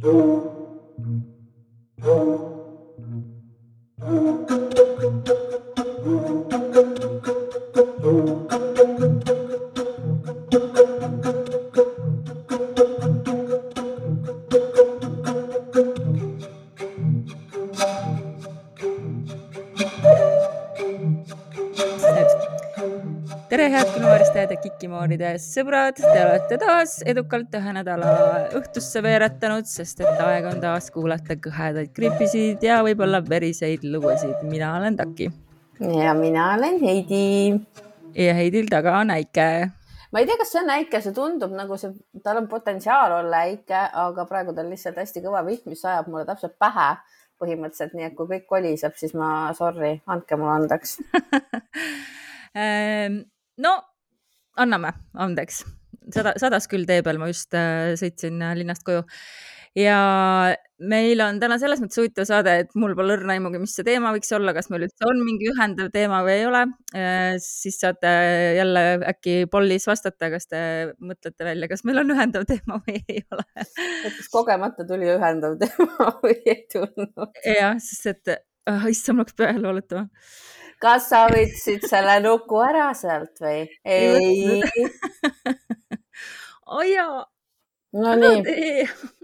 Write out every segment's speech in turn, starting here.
Thank. Kikimooride sõbrad, te olete taas edukalt ühe nädala õhtusse veeretanud, sest et aeg on taas kuulata kõhedaid kripisid ja võib-olla veriseid lugusid. mina olen Taki. ja mina olen Heidi. ja Heidil taga on Äike. ma ei tea, kas see on Äike, see tundub nagu see, tal on potentsiaal olla Äike, aga praegu ta on lihtsalt hästi kõva vihm, mis sajab mulle täpselt pähe põhimõtteliselt, nii et kui kõik koliseb, siis ma sorry, andke mulle andeks no anname andeks, sada, sadas küll tee peal, ma just äh, sõitsin äh, linnast koju ja meil on täna selles mõttes huvitav saade, et mul pole õrna aimugi, mis see teema võiks olla, kas meil üldse on mingi ühendav teema või ei ole äh,. siis saate jälle äkki pollis vastata, kas te mõtlete välja, kas meil on ühendav teema või ei ole. et kas kogemata tuli ühendav teema või ei tulnud? jah, sest et äh, issand, ma hakkas peale hooletama kas sa võtsid selle nuku ära sealt või? ei. oo jaa. no nii.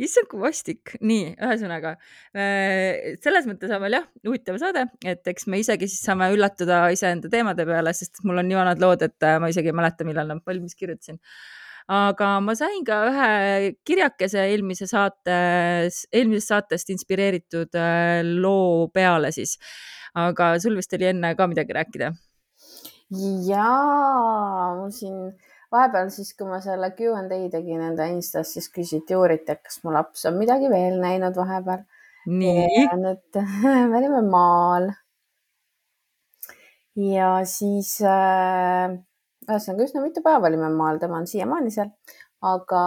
issand, kui vastik. nii, ühesõnaga äh, selles mõttes on veel jah, huvitav saade, et eks me isegi siis saame üllatuda iseenda teemade peale, sest mul on nii vanad lood, et äh, ma isegi ei mäleta, millal nad valmis kirjutasin aga ma sain ka ühe kirjakese eelmise saate, eelmisest saatest inspireeritud äh, loo peale siis. aga sul vist oli enne ka midagi rääkida? jaa, mul siin vahepeal siis, kui ma selle Q and A tegin enda Instas, siis küsiti, uuriti, et kas mu laps on midagi veel näinud vahepeal. nii. et me olime maal. ja siis äh, ühesõnaga üsna mitu päeva olime maal, tema on siiamaani seal. aga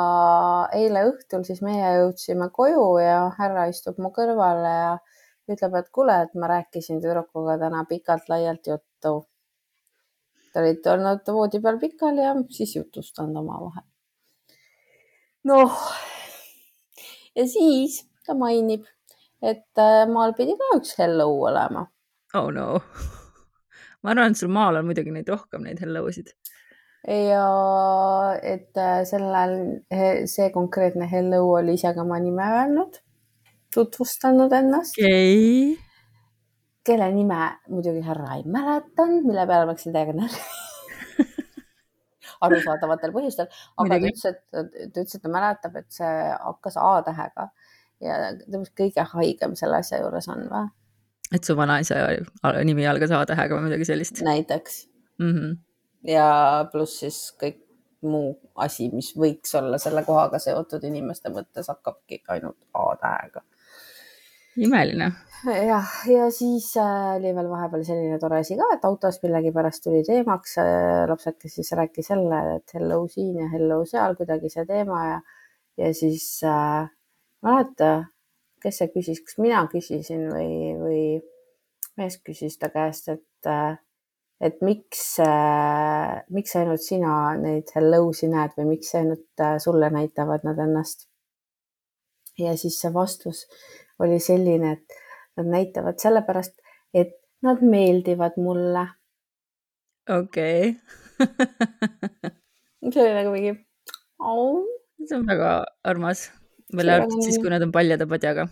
eile õhtul siis meie jõudsime koju ja härra istub mu kõrvale ja ütleb, et kuule, et ma rääkisin tüdrukuga täna pikalt-laialt juttu. Te olite olnud voodi peal pikali ja siis jutustanud omavahel. noh, ja siis ta mainib, et äh, maal pidi ka üks hello olema. oh no ma arvan, et sul maal on muidugi neid rohkem, neid hello sid ja et äh, sellel, see konkreetne Hello oli ise ka oma nime öelnud, tutvustanud ennast okay.. kelle nime muidugi härra ei mäletanud, mille peale ma läksin täiega närvi arusaadavatel põhjustel, aga ta ütles, et ta ütles, et ta mäletab, et see hakkas A-tähega ja ta kõige haigem selle asja juures on või? et su vanaisa nimi algas A-tähega või midagi sellist? näiteks mm. -hmm ja pluss siis kõik muu asi, mis võiks olla selle kohaga seotud inimeste mõttes, hakkabki ainult A-tähega. imeline. jah, ja siis äh, oli veel vahepeal selline tore asi ka, et autos millegipärast tuli teemaks äh, lapsekes siis rääkis jälle, et hello siin ja hello seal kuidagi see teema ja, ja siis äh, mäleta, kes see küsis, kas mina küsisin või, või mees küsis ta käest, et äh, et miks äh,, miks ainult sina neid hello'si näed või miks ainult äh, sulle näitavad nad ennast. ja siis see vastus oli selline, et nad näitavad sellepärast, et nad meeldivad mulle. okei see oli nagu mingi oh.. see on väga armas, välja arvatud siis, kui nad on paljade padjaga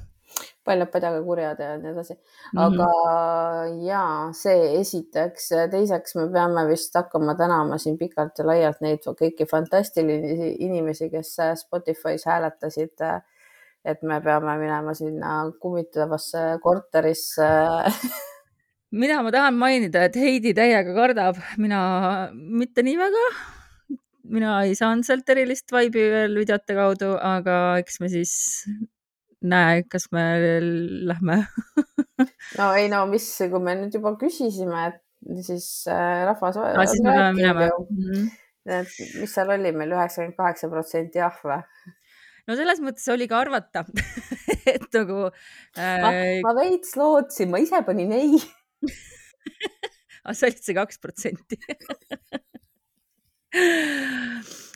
paljad padjaga kurjad ja nii edasi. aga mm -hmm. ja see esiteks, teiseks me peame vist hakkama tänama siin pikalt ja laialt neid kõiki fantastilisi inimesi, kes Spotify's hääletasid. et me peame minema sinna kummitavasse korterisse mida ma tahan mainida, et Heidi täiega kardab, mina mitte nii väga mina ei saanud sealt erilist vaibi veel videote kaudu, aga eks me siis näe, kas me lähme no ei no mis, kui me nüüd juba küsisime, et siis äh, rahvas. Ah, siis me peame minema. -hmm. et mis seal oli meil üheksakümmend kaheksa protsenti jah või? no selles mõttes oli ka arvata et nagu äh.... Ma, ma veits lootsin, ma ise panin ei aga sa olid see kaks protsenti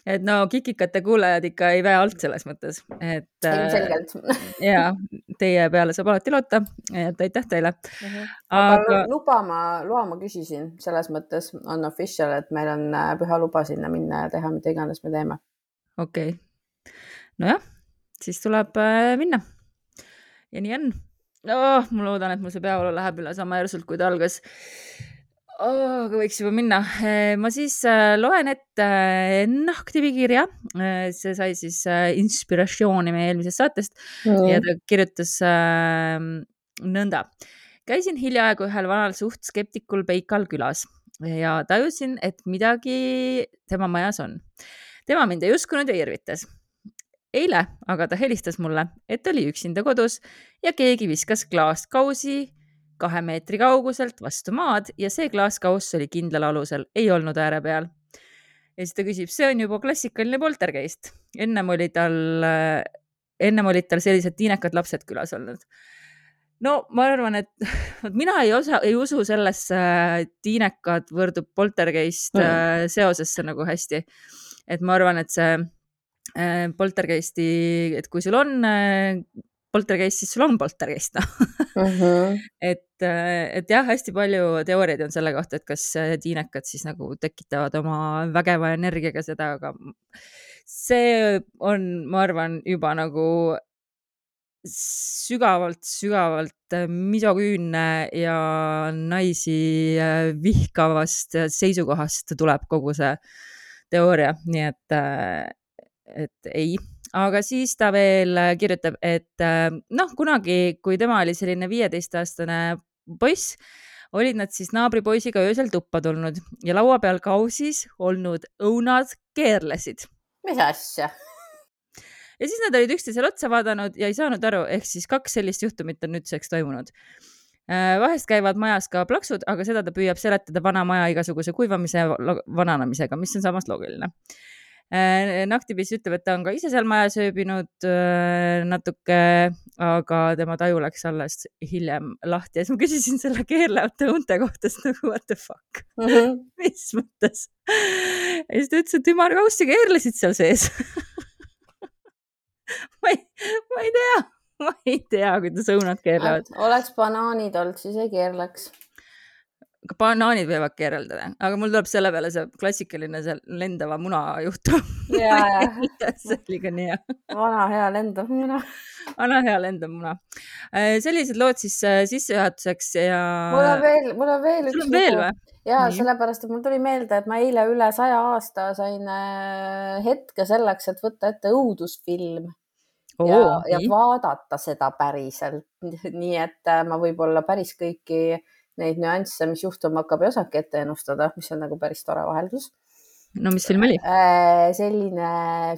et no kikikate kuulajad ikka ei väe alt selles mõttes, et. ilmselgelt ja teie peale saab alati loota, et aitäh teile uh. -huh. aga, aga luba ma, loa ma küsisin, selles mõttes on official, et meil on äh, püha luba sinna minna ja teha mida iganes me teeme. okei okay., nojah, siis tuleb äh, minna. ja nii on oh,. ma loodan, et mul see peavalu läheb üle sama järsult, kui ta algas oh,. aga võiks juba minna. Eh, ma siis äh, loen ette äh, Nahktivi kirja. See sai siis inspiratsiooni meie eelmisest saatest mm. ja ta kirjutas nõnda. käisin hiljaaegu ühel vanal suht skeptikul Peikal külas ja tajusin, et midagi tema majas on. tema mind ei uskunud ja irvitas eile aga ta helistas mulle, et oli üksinda kodus ja keegi viskas klaaskausi kahe meetri kauguselt vastu maad ja see klaaskauss oli kindlal alusel, ei olnud ääre peal. ja siis ta küsib, see on juba klassikaline poltergeist. ennem oli tal, ennem olid tal sellised tiinekad lapsed külas olnud. no ma arvan, et mina ei osa, ei usu sellesse tiinekad võrdub poltergeist mm. seosesse nagu hästi. et ma arvan, et see äh, poltergeisti, et kui sul on äh, poltergeist, siis sul on poltergeist noh mm -hmm. et, äh, et jah, hästi palju teooriaid on selle kohta, et kas tiinekad siis nagu tekitavad oma vägeva energiaga seda, aga see on, ma arvan, juba nagu sügavalt, sügavalt misoküünne ja naisi äh, vihkavast seisukohast tuleb kogu see teooria, nii et, äh, et ei aga siis ta veel äh, kirjutab, et äh, noh, kunagi, kui tema oli selline viieteistaastane poiss, olid nad siis naabripoisiga öösel tuppa tulnud ja laua peal kausis olnud õunad keerlesid. mis asja? ja siis nad olid üksteisele otsa vaadanud ja ei saanud aru, ehk siis kaks sellist juhtumit on nüüdseks toimunud. Äh, vahest käivad majas ka plaksud, aga seda ta püüab seletada vana maja igasuguse kuivamise vananemisega, mis on samas loogiline Äh, Nahktipis ütleb, et ta on ka ise seal majas ööbinud äh, natuke, aga tema taju läks alles hiljem lahti ja siis ma küsisin selle keerlevate õunte kohta, siis nagu what the fuck mm, -hmm. mis mõttes. ja siis ta ütles, et ümarkaussi keerlesid seal sees ma ei, ma ei tea, ma ei tea, kuidas õunad keerlevad. oleks banaanid olnud, siis ei keerleks banaanid võivad keeraldada, aga mul tuleb selle peale see klassikaline see lendava muna juhtum. see oli ka nii hea. vana hea lendav muna. vana hea lendav muna. Äh, sellised lood siis äh, sissejuhatuseks ja. mul on veel, mul on veel üks. sul on veel või? ja sellepärast, et mul tuli meelde, et ma eile üle saja aasta sain äh, hetke selleks, et võtta ette õudusfilm oh, ja, ja vaadata seda päriselt. nii et ma võib-olla päris kõiki neid nüansse, mis juhtuma hakkab, ei osanudki ette ennustada, mis on nagu päris tore vaheldus. no mis film oli? Äh, selline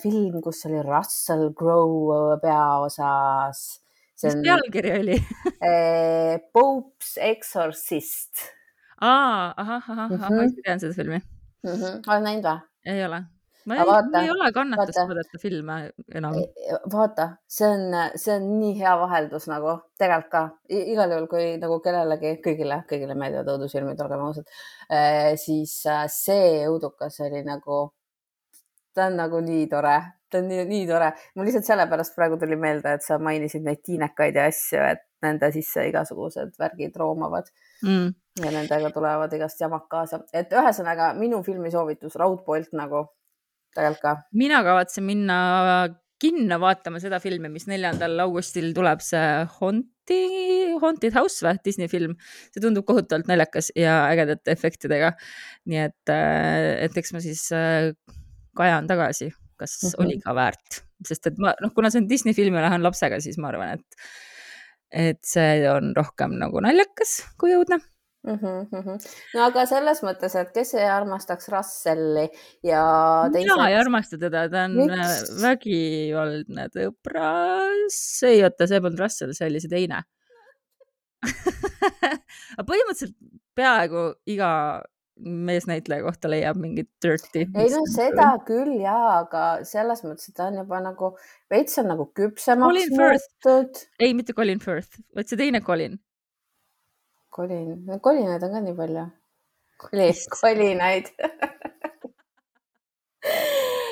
film, kus oli Russell Crowe peaosas. mis pealkiri oli äh, Pope's Exorcist. aa, ahah, ahah, ahah, ma isegi tean seda filmi mm. -hmm. oled näinud või? ei ole ma ei, ma ei ole kannatust vaadata filme enam. vaata, see on, see on nii hea vaheldus nagu tegelikult ka igal juhul, kui nagu kellelegi, kõigile, kõigile meeldivad õudusfilmid, olgem ausad, eh, siis äh, see õudukas oli nagu, ta on nagu nii tore, ta on nii, nii tore. mul lihtsalt sellepärast praegu tuli meelde, et sa mainisid neid tiinekaid ja asju, et nende sisse igasugused värgid roomavad mm. ja nendega tulevad igast jamad kaasa, et ühesõnaga minu filmi soovitus raudpoolt nagu tegelikult ka. mina kavatsen minna kinno vaatama seda filmi, mis neljandal augustil tuleb, see Haunted, Haunted House või Disney film. see tundub kohutavalt naljakas ja ägedate efektidega. nii et, äh, et eks ma siis äh, kajan tagasi, kas mm -hmm. oli ka väärt, sest et ma noh, kuna see on Disney film ja lähen lapsega, siis ma arvan, et, et see on rohkem nagu naljakas kui õudne mm. -hmm. no aga selles mõttes, et kes ei armastaks Russelli ja teised.... mina ei armasta teda, ta on Miks? Äh, vägivaldne tõbras. ei, oota, see polnud Russell, see oli see teine aga põhimõtteliselt peaaegu iga meesnäitleja kohta leiab mingit dirty. ei no seda küll ja, aga selles mõttes, et ta on juba nagu veits on nagu küpsemaks muutunud. ei, mitte Colin Firth, vaid see teine Colin kolin, kolinaid on ka nii palju. koli, kolinaid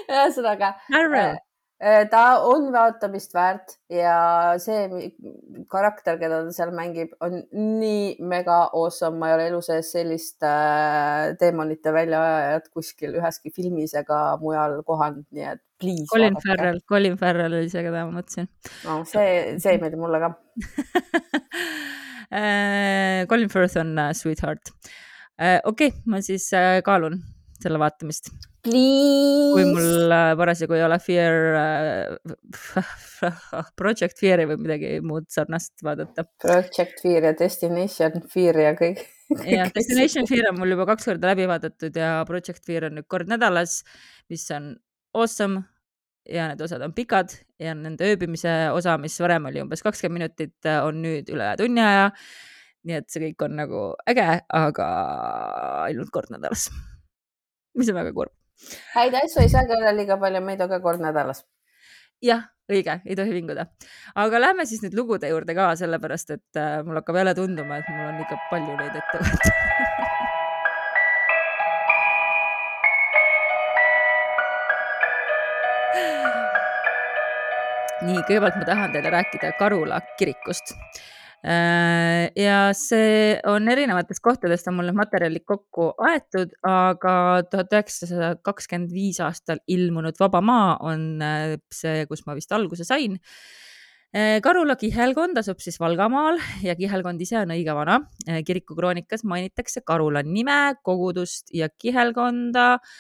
ühesõnaga Carol, äh, ta on vaatamist väärt ja see karakter, keda ta seal mängib, on nii mega awesome, ma ei ole elu sees sellist äh, teemonite väljaajajat kuskil üheski filmis ega mujal kohanud, nii et please. Colin. Farrell, Colin Farrell oli see, keda ma mõtlesin no see, see ei meeldi mulle ka. Äh, Colin Firth on äh, Sweetheart. okei, ma siis äh, kaalun selle vaatamist, kui Please. mul äh, parasjagu ei ole Fear, Project Fear'i või midagi muud sarnast vaadata. Project Fear ja Destination Fear ja kõik. jah, Destination Fear on mul juba kaks korda läbi vaadatud ja Project Fear on nüüd kord nädalas, mis on awesome ja need osad on pikad ja nende ööbimise osa, mis varem oli umbes kakskümmend minutit, on nüüd üle tunni aja. nii et see kõik on nagu äge, aga ainult kord nädalas. mis on väga kurb. häid asju ei saagi olla liiga palju, meid on ka kord nädalas. jah, õige, ei tohi vinguda. aga lähme siis nüüd lugude juurde ka, sellepärast et äh, mul hakkab jälle tunduma, et mul on ikka palju neid ette võtta. nii, kõigepealt ma tahan teile rääkida Karula kirikust. ja see on erinevatest kohtadest on mul need materjalid kokku aetud, aga tuhat üheksasada kakskümmend viis aastal ilmunud Vaba Maa on äh, see, kus ma vist alguse sain. Karula kihelkond asub siis Valgamaal ja kihelkond ise on õige vana. kirikukroonikas mainitakse Karula nime, kogudust ja kihelkonda äh,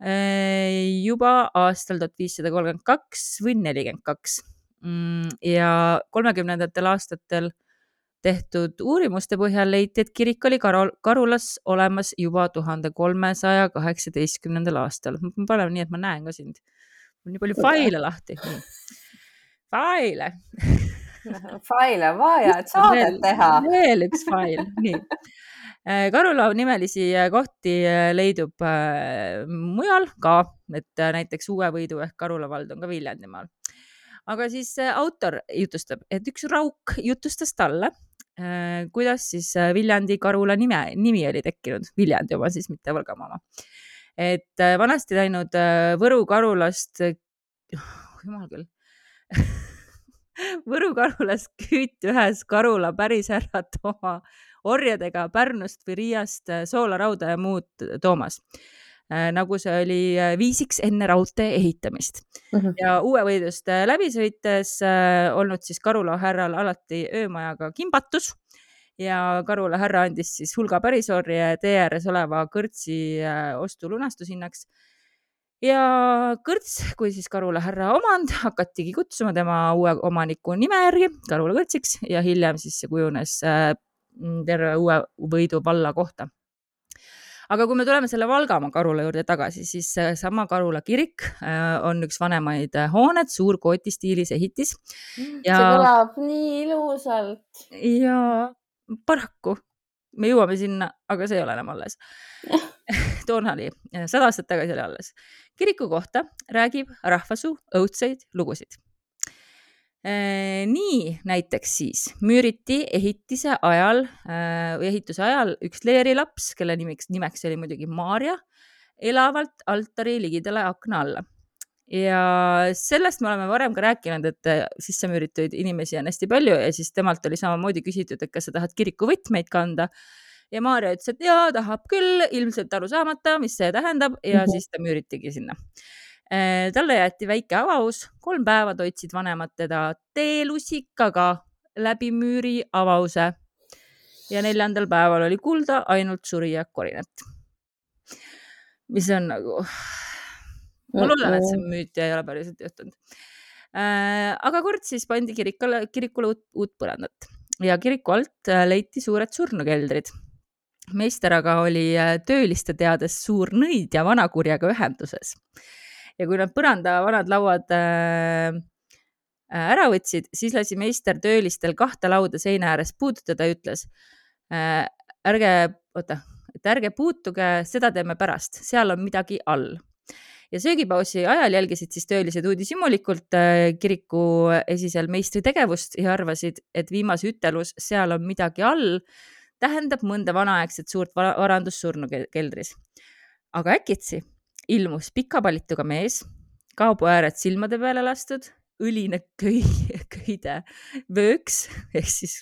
juba aastal tuhat viissada kolmkümmend kaks või nelikümmend kaks. ja kolmekümnendatel aastatel tehtud uurimuste põhjal leiti, et kirik oli Karol- Karulas olemas juba tuhande kolmesaja kaheksateistkümnendal aastal. ma panen nii, et ma näen ka sind. mul nii palju faile lahti. faile. faile on vaja, et saadet teha. veel üks fail, nii. Karula nimelisi kohti äh, leidub äh, mujal ka, et äh, näiteks Uue Võidu ehk Karula vald on ka Viljandimaal. aga siis äh, autor jutustab, et üks rauk jutustas talle, kuidas siis äh, Viljandi Karula nime, nimi oli tekkinud, Viljandi oma siis, mitte Valgamaa oma. et äh, vanasti läinud äh, Võru Karulast, jumal küll Võru Karulast küüti ühes Karula pärishärrat oma orjadega Pärnust või Riiast äh, soolarauda ja muud toomas. nagu see oli äh, viisiks enne raudtee ehitamist. Ja Uue Võidust äh, läbi sõites äh, olnud siis Karula härral alati öömajaga kimbatus. Ja Karula härra andis siis hulga pärisorje tee ääres oleva kõrtsi äh, ostu lunastushinnaks ja kõrts kui siis Karula härra omand hakatigi kutsuma tema uue omaniku nime järgi Karula kõrtsiks ja hiljem siis see kujunes äh, terve Uue Võidu valla kohta aga kui me tuleme selle Valgamaa Karula juurde tagasi, siis sama Karula kirik äh, on üks vanemaid äh, hooned, suur kootistiilis ehitis see Ja- kõlab nii ilusalt. ja paraku me jõuame sinna, aga see ei ole enam alles. toona oli, sada aastat tagasi oli alles. kiriku kohta räägib rahvasuu õudseid lugusid. Nii näiteks siis müüriti ehitise ajal või ehituse ajal üks leerilaps, kelle nimiks, nimeks oli muidugi Maarja, elavalt altari ligidale akna alla ja sellest me oleme varem ka rääkinud, et äh, sissemüürituid inimesi on hästi palju ja siis temalt oli samamoodi küsitud, et kas sa tahad kirikuvõtmeid kanda. ja Maarja ütles, et jaa, tahab küll, ilmselt aru saamata, mis see tähendab ja Mhm. siis ta müüritigi sinna. Talle jäeti väike avaus, kolm päeva toitsid vanemad teda teelusikaga läbi müüri avause ja neljandal päeval oli kuulda ainult surija korinat. mis on nagu ma loodan, et see müüt ei ole päriselt juhtunud. aga kord siis pandi kirikule, kirikule uut, uut põrandat ja kiriku alt äh, leiti suured surnukeldrid. meister aga oli äh, tööliste teades suur nõid ja vanakurjaga ühenduses. Ja kui nad põranda vanad lauad äh, äh, ära võtsid, siis lasi meister töölistel kahte lauda seina ääres puudutada ja ütles äh, ärge, oota, et ärge puutuge, seda teeme pärast, seal on midagi all ja söögipausi ajal jälgisid siis töölised uudishimulikult äh, kiriku esisel meistri tegevust ja arvasid, et viimase ütelus Seal on midagi all tähendab mõnda vanaaegset suurt vara- varandust surnukeldris. aga äkitsi ilmus pika palituga mees, kaabuääred silmade peale lastud, õline köi, köide vööks ehk siis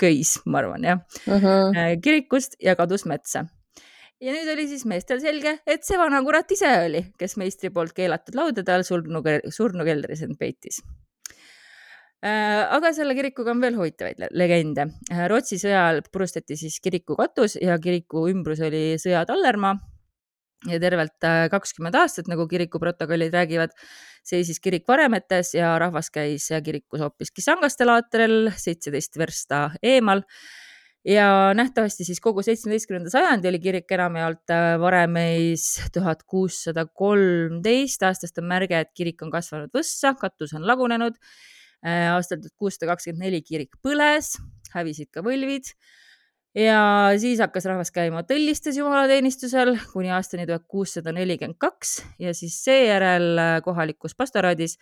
köis, ma arvan jah mm, -hmm. kirikust ja kadus metsa ja nüüd oli siis meestel selge, et see vana kurat ise oli, kes meistri poolt keelatud laudade all surnu, surnukeldris end peitis. Äh, aga selle kirikuga on veel huvitavaid legende. Äh, Rootsi sõja ajal purustati siis kiriku katus ja kiriku ümbrus oli sõjatallermaa ja tervelt äh, kakskümmend aastat, nagu kiriku protokollid räägivad, seisis kirik varemetes ja rahvas käis kirikus hoopiski Sangaste laatril seitseteist versta eemal. Ja nähtavasti siis kogu seitsmeteistkümnenda sajandi oli kirik enamjaolt äh, varemeis tuhat kuussada kolmteist. Aastast on märge, et kirik on kasvanud võssa, katus on lagunenud. Äh, aastal tuhat kuussada kakskümmend neli kirik põles, hävisid ka võlvid ja siis hakkas rahvas käima tõllistes jumalateenistusel kuni aastani tuhat kuussada nelikümmend kaks ja siis seejärel äh, kohalikus pastoraadis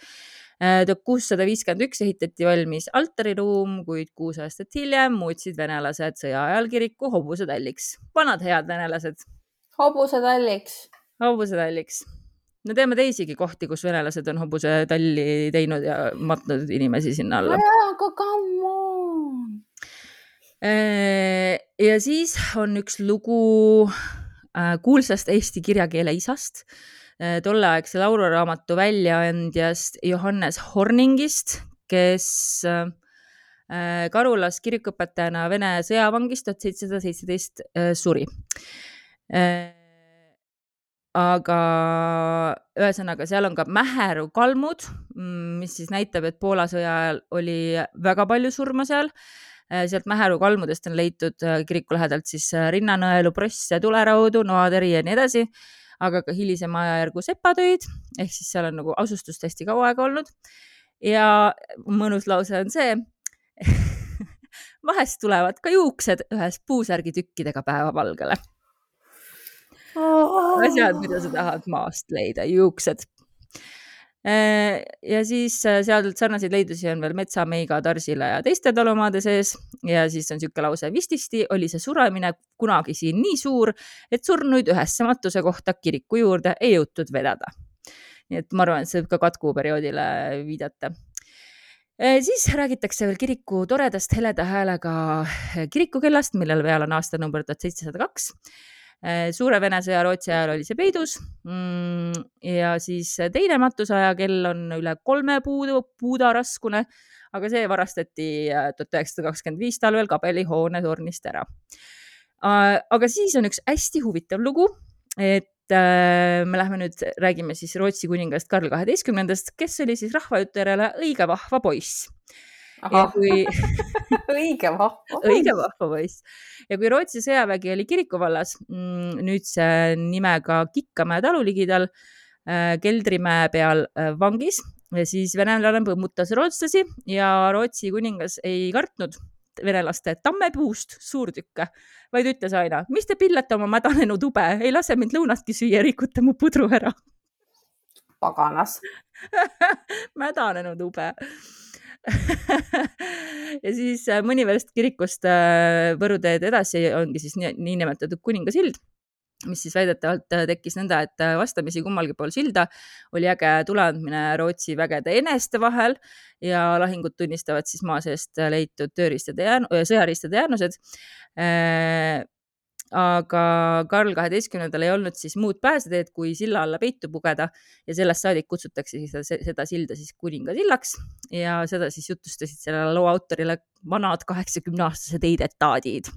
Äh, tuhat kuussada viiskümmend üks ehitati valmis altariruum, kuid kuus aastat hiljem muutsid venelased sõja ajal kiriku hobusetalliks. vanad head venelased. hobusetalliks. hobusetalliks. me teame teisigi kohti, kus venelased on hobusetalli teinud ja matnud inimesi sinna alla. aga. Äh, ja siis on üks lugu äh, kuulsast eesti kirjakeele isast Äh, tolleaegse lauluraamatu väljaandjast Johannes Horningist, kes äh, Karulas kirikuõpetajana Vene sõjavangis tuhat seitsesada seitseteist äh, suri. aga ühesõnaga, seal on ka Mäheru kalmud, mm, mis siis näitab, et Poola sõja ajal oli väga palju surma seal sealt Mäheru kalmudest on leitud kiriku lähedalt siis rinnanõelu, prosse, tuleraudu, noateri ja nii edasi aga ka hilisema ajajärgu sepatöid ehk siis seal on nagu asustust hästi kaua aega olnud. ja mõnus lause on see vahest tulevad ka juuksed ühes puusärgitükkidega päevavalgele oh.. asjad, mida sa tahad maast leida, juuksed Äh, ja siis äh, seal sarnaseid leidusi on veel Metsameiga, Tarsila ja teiste talumaade sees ja siis on niisugune lause. vististi oli see suremine kunagi siin nii suur, et surnuid ühesse matuse kohta kiriku juurde ei jõutud vedada. nii et ma arvan, et see võib ka katkuperioodile viidata äh, siis räägitakse veel kiriku toredast heleda häälega kirikukellast, millel peal on aastanumber tuhat seitsesada kaks Äh, suure Vene sõja Rootsi ajal oli see peidus mm, ja siis teine matuseaja kell on üle kolme puudu, puuda raskune, aga see varastati äh, tuhat üheksasada kakskümmend viis talvel kabelihoone tornist ära. Äh, aga siis on üks hästi huvitav lugu, et me lähme nüüd, räägime siis Rootsi kuningast Karl kaheteistkümnendast, kes oli siis rahvajutu järele õige vahva poiss ja kui õige vahva. õige vahva poiss. ja kui Rootsi sõjavägi oli Kiriku vallas, mm, nüüdse nimega Kikkamäe talu ligidal, äh, Keldrimäe peal äh, vangis, siis venelane põmmutas rootslasi ja Rootsi kuningas ei kartnud venelaste tammepuust suurtükke, vaid ütles aina, mis te pillate oma mädanenud ube, ei lase mind lõunatki süüa, rikute mu pudru ära. paganas mädanenud ube ja siis äh, Mõniverest kirikust äh, Võru teed edasi ongi siis niinimetatud nii Kuningasild mis siis väidetavalt äh, tekkis nõnda, et vastamisi kummalgi pool silda oli äge tuleandmine Rootsi vägede eneste vahel ja lahingut tunnistavad siis maa seest leitud tööriistade jään-, sõjariistade jäänused aga Karl kaheteistkümnendal ei olnud siis muud pääseteed, kui silla alla peitu pugeda ja sellest saadik kutsutakse siis seda, seda silda siis kuningasillaks ja seda siis jutustasid sellele loo autorile vanad kaheksakümneaastased heidetaadid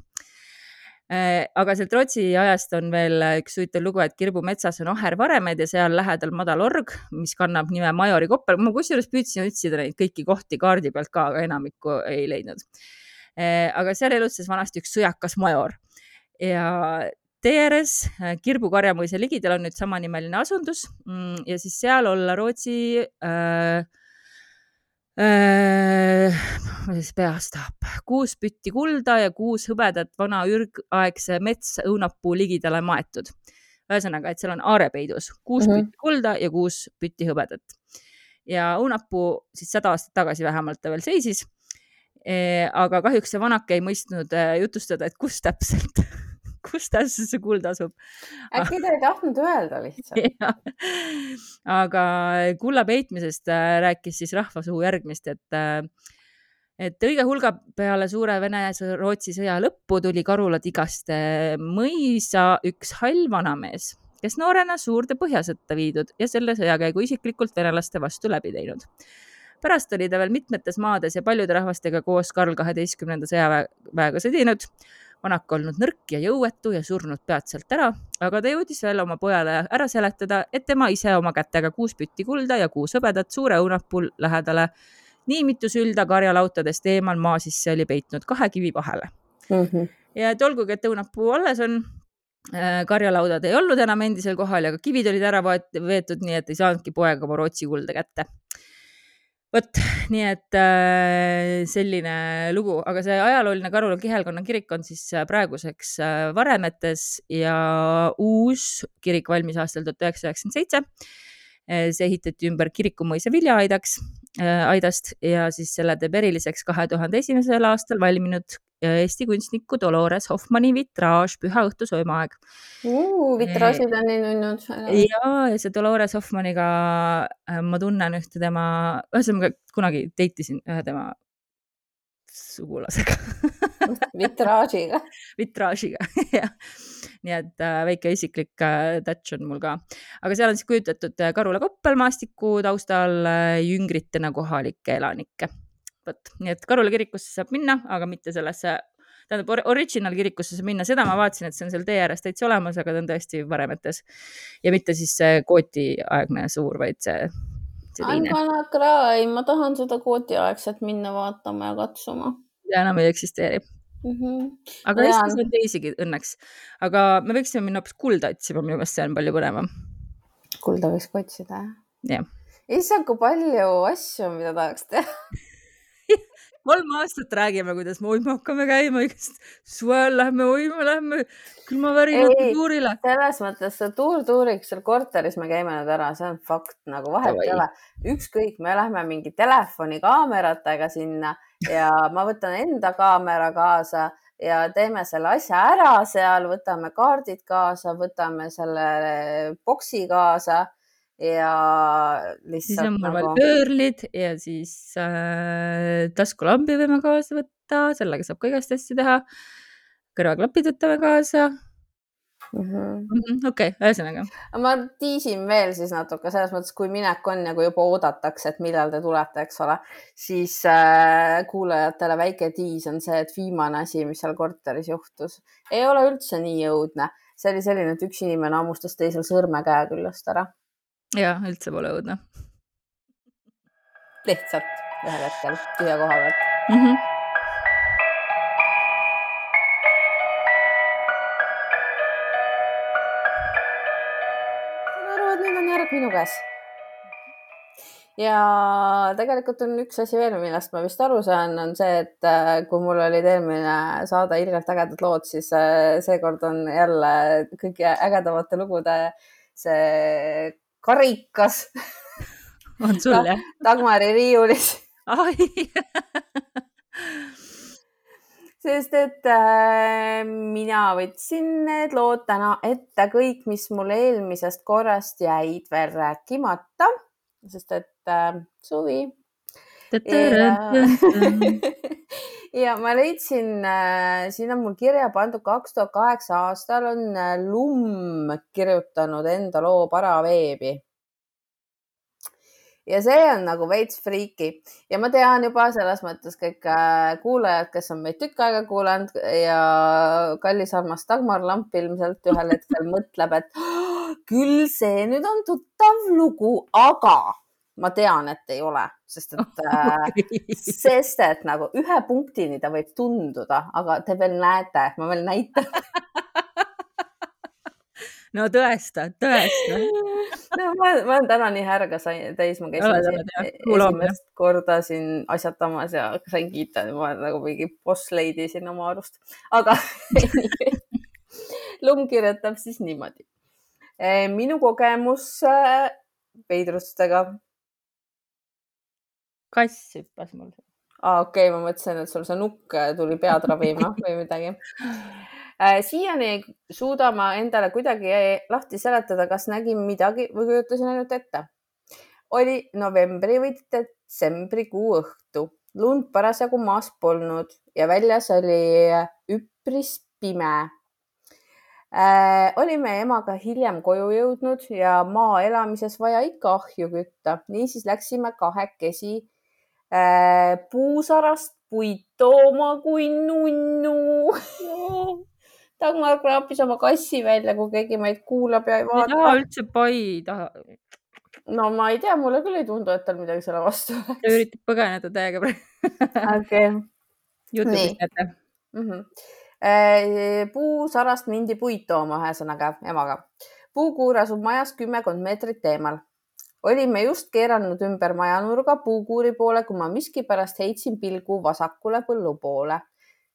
äh, aga sealt Rootsi ajast on veel üks huvitav lugu, et Kirbu metsas on aher varemed ja seal lähedal madal org, mis kannab nime Majori Koppel. ma kusjuures püüdsin otsida neid kõiki kohti kaardi pealt ka, aga enamikku ei leidnud. Äh, aga seal elutses vanasti üks sõjakas major ja tee ääres äh, Kirbu karjamõisa ligidal on nüüd samanimeline asundus mm, ja siis seal olla Rootsi äh, äh, ma siis peast tahab, kuus pütti kulda ja kuus hõbedat vana ürgaegse metsõunapuu ligidale maetud. ühesõnaga, et seal on aarepeidus kuus mm -hmm. pütti kulda ja kuus pütti hõbedat. ja õunapuu siis sada aastat tagasi vähemalt ta veel seisis e,. aga kahjuks see vanake ei mõistnud äh, jutustada, et kus täpselt kus täpselt see kuld asub. äkki ta ei tahtnud öelda lihtsalt. aga kulla peitmisest äh, rääkis siis rahvasuu järgmist, et äh, et õige hulga peale suure Vene-Rootsi sõja lõppu tuli Karula Tigaste mõisa üks hall vanamees, kes noorena suurde põhjasõtta viidud ja selle sõjakäigu isiklikult venelaste vastu läbi teinud pärast oli ta veel mitmetes maades ja paljude rahvastega koos Karl kaheteistkümnenda sõjaväega sõdinud vanak olnud nõrk ja jõuetu ja surnud peatselt ära, aga ta jõudis veel oma pojale ära seletada, et tema ise oma kätega kuus pütti kulda ja kuus hõbedat suure õunapuu lähedale nii mitu sülda karjalautadest eemal maa sisse oli peitnud kahe kivi vahele mm. -hmm. ja et olgugi, et õunapuu alles on, äh, karjalaudad ei olnud enam endisel kohal ja ka kivid olid ära veetud, nii et ei saanudki poeg oma Rootsi kulda kätte vot, nii et äh, selline lugu, aga see ajalooline Karula kihelkonna kirik on siis äh, praeguseks äh, Varemetes ja uus kirik valmis aastal tuhat üheksasada üheksakümmend seitse. see ehitati ümber kirikumõisa viljaaidaks, aidast ja siis selle teeb eriliseks kahe tuhande esimesel aastal valminud Eesti kunstniku Dolores Hoffmanni vitraaž Püha õhtu söömaaeg uh,. vitraažid on nii nunnud. ja, ja see Dolores Hoffmanniga äh, ma tunnen ühte tema, ühesõnaga kunagi date isin ühe tema sugulasega vitraažiga vitraažiga, jah. nii et äh, väike isiklik äh, touch on mul ka. aga seal on siis kujutatud Karula koppelmaastiku taustal jüngritena kohalikke elanikke vot, nii et Karula kirikusse saab minna, aga mitte sellesse, tähendab original kirikusse saab minna, seda ma vaatasin, et see on seal tee ääres täitsa olemas, aga ta on tõesti varemetes ja mitte siis see kootiaegne suur, vaid see. Gonna cry, ma tahan seda kootiaegset minna vaatama ja katsuma. ja enam ei eksisteeri mm. -hmm. aga Eestis on teisigi õnneks, aga me võiksime minna hoopis kulda otsima, minu meelest see on palju põnevam. kulda võiks ka otsida, jah? jah. issand, kui palju asju, mida tahaks teha kolm aastat räägime, kuidas me uima hakkame käima, igast suvel lähme uima, lähme külmavärinaga tuurile. selles mõttes see tuur tuuriks seal korteris me käime nüüd ära, see on fakt, nagu vahet ei ole. ükskõik, me lähme mingi telefonikaameratega sinna ja ma võtan enda kaamera kaasa ja teeme selle asja ära seal, võtame kaardid kaasa, võtame selle boksi kaasa ja lihtsalt. siis on mul nagu... veel pöörlid ja siis äh, taskulambi võime kaasa võtta, sellega saab ka igast asju teha. kõrvaklapid võtame kaasa. Mm -hmm, okei ühesõnaga. ma tiisin veel siis natuke selles mõttes, kui minek on ja kui juba oodatakse, et millal te tulete, eks ole, siis äh, kuulajatele väike tiis on see, et viimane asi, mis seal korteris juhtus, ei ole üldse nii õudne. see oli selline, et üks inimene hammustas teisel sõrme käe küljest ära ja üldse pole õudne. lihtsalt ühel hetkel tühja koha pealt mm. -hmm. saan aru, et nüüd on järg minu käes. ja tegelikult on üks asi veel, millest ma vist aru saan, on see, et äh, kui mul olid eelmine saade ilgelt ägedad lood, siis äh, seekord on jälle kõige ägedamate lugude see karikas. on sul jah? Dagmari riiulis sest et äh, mina võtsin need lood täna ette kõik, mis mul eelmisest korrast jäid veel rääkimata, sest et äh, suvi. ja, ja ma leidsin äh,, siin on mul kirja pandud kaks tuhat kaheksa aastal on äh, Lumm kirjutanud enda loo Paraveebi. Ja see on nagu veits friiki. Ja ma tean juba selles mõttes kõik äh, kuulajad, kes on meid tükk aega kuulanud ja kallis armas Dagmar Lamp ilmselt ühel hetkel mõtleb, et küll see nüüd on tuttav lugu, aga ma tean, et ei ole, sest et äh, sest et nagu ühe punktini ta võib tunduda, aga te veel näete, ma veel näitan. No tõesta, tõesta. No ma, ma olen täna nii härga sain täis, ma käisin siin esimest korda siin asjatamas ja sain kiita, ma olen nagu mingi boss lady siin oma arust, aga Lumm kirjutab siis niimoodi. Eh, minu kogemus eh, veidrustega. Kass hüppas mul. aa, okei okay,, ma mõtlesin, et sul see nukk tuli pead ravima või midagi Äh, siiani suuda ma endale kuidagi lahti seletada, kas nägin midagi või kujutasin ainult ette. oli novembri või detsembrikuu õhtu, lund parasjagu maas polnud ja väljas oli üpris pime äh,. olime emaga hiljem koju jõudnud ja maa elamises vaja ikka ahju kütta, niisiis läksime kahekesi puusarast puid tooma kui nunnu Dagmar kraapis oma kassi välja, kui keegi meid kuulab ja ei vaata. ei taha üldse pai taha. no ma ei tea, mulle küll ei tundu, et tal midagi selle vastu oleks. ta üritab põgeneda täiega praegu. okei. Youtube'is näete mm. -hmm. puusarast mindi puid tooma, ühesõnaga emaga. puukuur asub majast kümmekond meetrit eemal. Olime just keeranud ümber majanurga puukuuri poole, kui ma miskipärast heitsin pilgu vasakule põllu poole